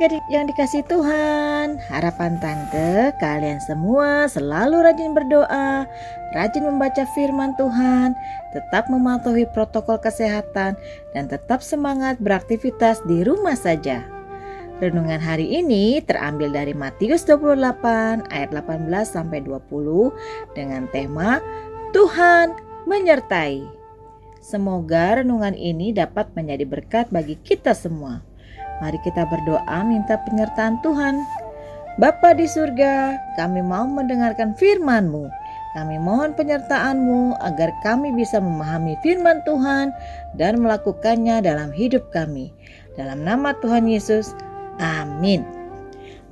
Yang dikasih Tuhan Harapan Tante kalian semua selalu rajin berdoa Rajin membaca firman Tuhan Tetap mematuhi protokol kesehatan Dan tetap semangat beraktivitas di rumah saja Renungan hari ini terambil dari Matius 28 ayat 18 sampai 20 dengan tema Tuhan menyertai. Semoga renungan ini dapat menjadi berkat bagi kita semua. Mari kita berdoa minta penyertaan Tuhan. Bapa di surga, kami mau mendengarkan firman-Mu. Kami mohon penyertaan-Mu agar kami bisa memahami firman Tuhan dan melakukannya dalam hidup kami. Dalam nama Tuhan Yesus, amin.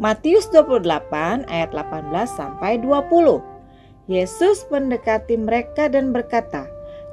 Matius 28 ayat 18 sampai 20. Yesus mendekati mereka dan berkata,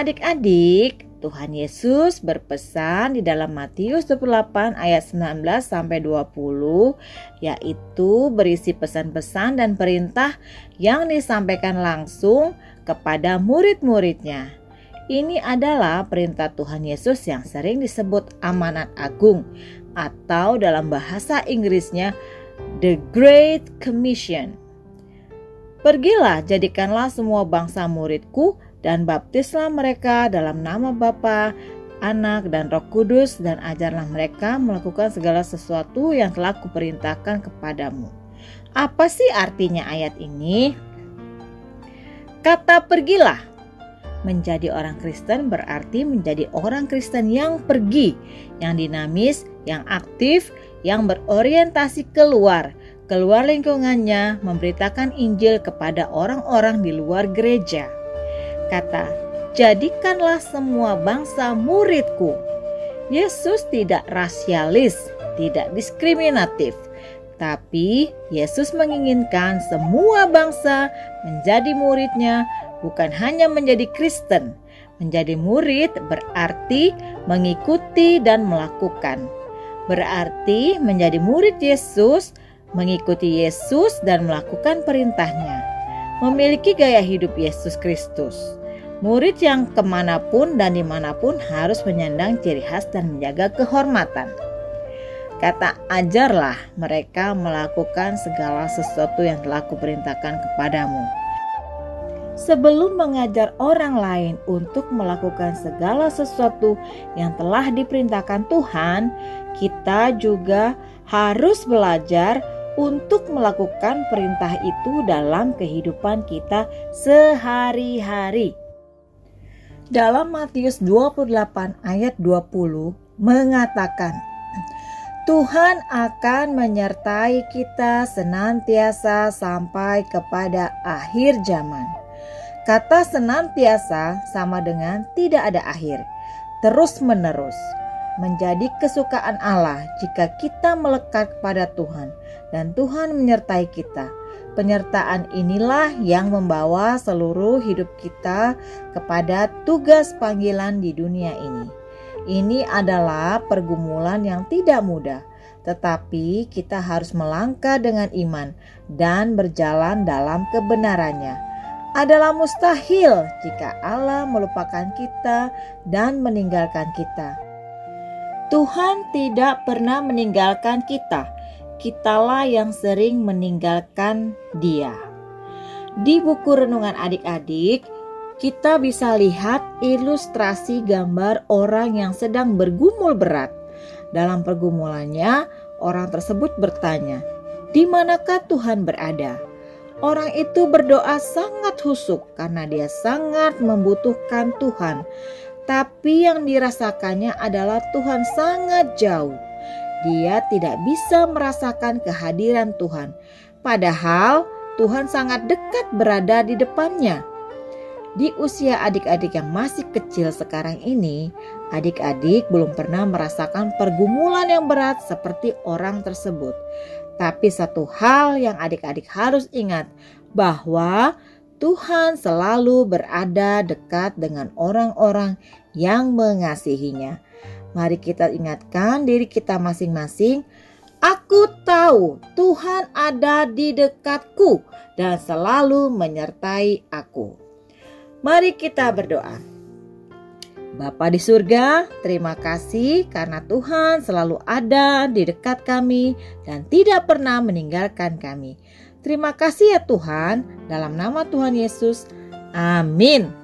Adik-adik, Tuhan Yesus berpesan di dalam Matius 28 ayat 19 sampai 20 yaitu berisi pesan-pesan dan perintah yang disampaikan langsung kepada murid-muridnya. Ini adalah perintah Tuhan Yesus yang sering disebut amanat agung atau dalam bahasa Inggrisnya The Great Commission. Pergilah jadikanlah semua bangsa muridku dan baptislah mereka dalam nama Bapa, Anak, dan Roh Kudus dan ajarlah mereka melakukan segala sesuatu yang telah kuperintahkan kepadamu. Apa sih artinya ayat ini? Kata pergilah menjadi orang Kristen berarti menjadi orang Kristen yang pergi, yang dinamis, yang aktif, yang berorientasi keluar, keluar lingkungannya, memberitakan Injil kepada orang-orang di luar gereja berkata, "Jadikanlah semua bangsa muridku." Yesus tidak rasialis, tidak diskriminatif, tapi Yesus menginginkan semua bangsa menjadi muridnya, bukan hanya menjadi Kristen. Menjadi murid berarti mengikuti dan melakukan. Berarti menjadi murid Yesus, mengikuti Yesus dan melakukan perintahnya. Memiliki gaya hidup Yesus Kristus. Murid yang ke mana pun dan di mana pun harus menyandang ciri khas dan menjaga kehormatan. Kata ajarlah mereka melakukan segala sesuatu yang telah kuperintahkan kepadamu. Sebelum mengajar orang lain untuk melakukan segala sesuatu yang telah diperintahkan Tuhan, kita juga harus belajar untuk melakukan perintah itu dalam kehidupan kita sehari-hari. Dalam Matius 28 ayat 20 mengatakan, Tuhan akan menyertai kita senantiasa sampai kepada akhir zaman. Kata senantiasa sama dengan tidak ada akhir, terus menerus. Menjadi kesukaan Allah jika kita melekat kepada Tuhan dan Tuhan menyertai kita Penyertaan inilah yang membawa seluruh hidup kita kepada tugas panggilan di dunia ini. Ini adalah pergumulan yang tidak mudah, tetapi kita harus melangkah dengan iman dan berjalan dalam kebenarannya. Adalah mustahil jika Allah melupakan kita dan meninggalkan kita. Tuhan tidak pernah meninggalkan kita kitalah yang sering meninggalkan dia. Di buku renungan adik-adik, kita bisa lihat ilustrasi gambar orang yang sedang bergumul berat. Dalam pergumulannya, orang tersebut bertanya, "Di manakah Tuhan berada?" Orang itu berdoa sangat husuk karena dia sangat membutuhkan Tuhan, tapi yang dirasakannya adalah Tuhan sangat jauh dia tidak bisa merasakan kehadiran Tuhan, padahal Tuhan sangat dekat berada di depannya. Di usia adik-adik yang masih kecil sekarang ini, adik-adik belum pernah merasakan pergumulan yang berat seperti orang tersebut. Tapi satu hal yang adik-adik harus ingat bahwa Tuhan selalu berada dekat dengan orang-orang yang mengasihinya. Mari kita ingatkan diri kita masing-masing. Aku tahu Tuhan ada di dekatku dan selalu menyertai aku. Mari kita berdoa. Bapa di surga, terima kasih karena Tuhan selalu ada di dekat kami dan tidak pernah meninggalkan kami. Terima kasih ya Tuhan, dalam nama Tuhan Yesus. Amin.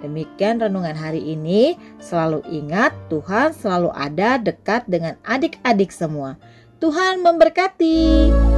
Demikian renungan hari ini. Selalu ingat, Tuhan selalu ada dekat dengan adik-adik semua. Tuhan memberkati.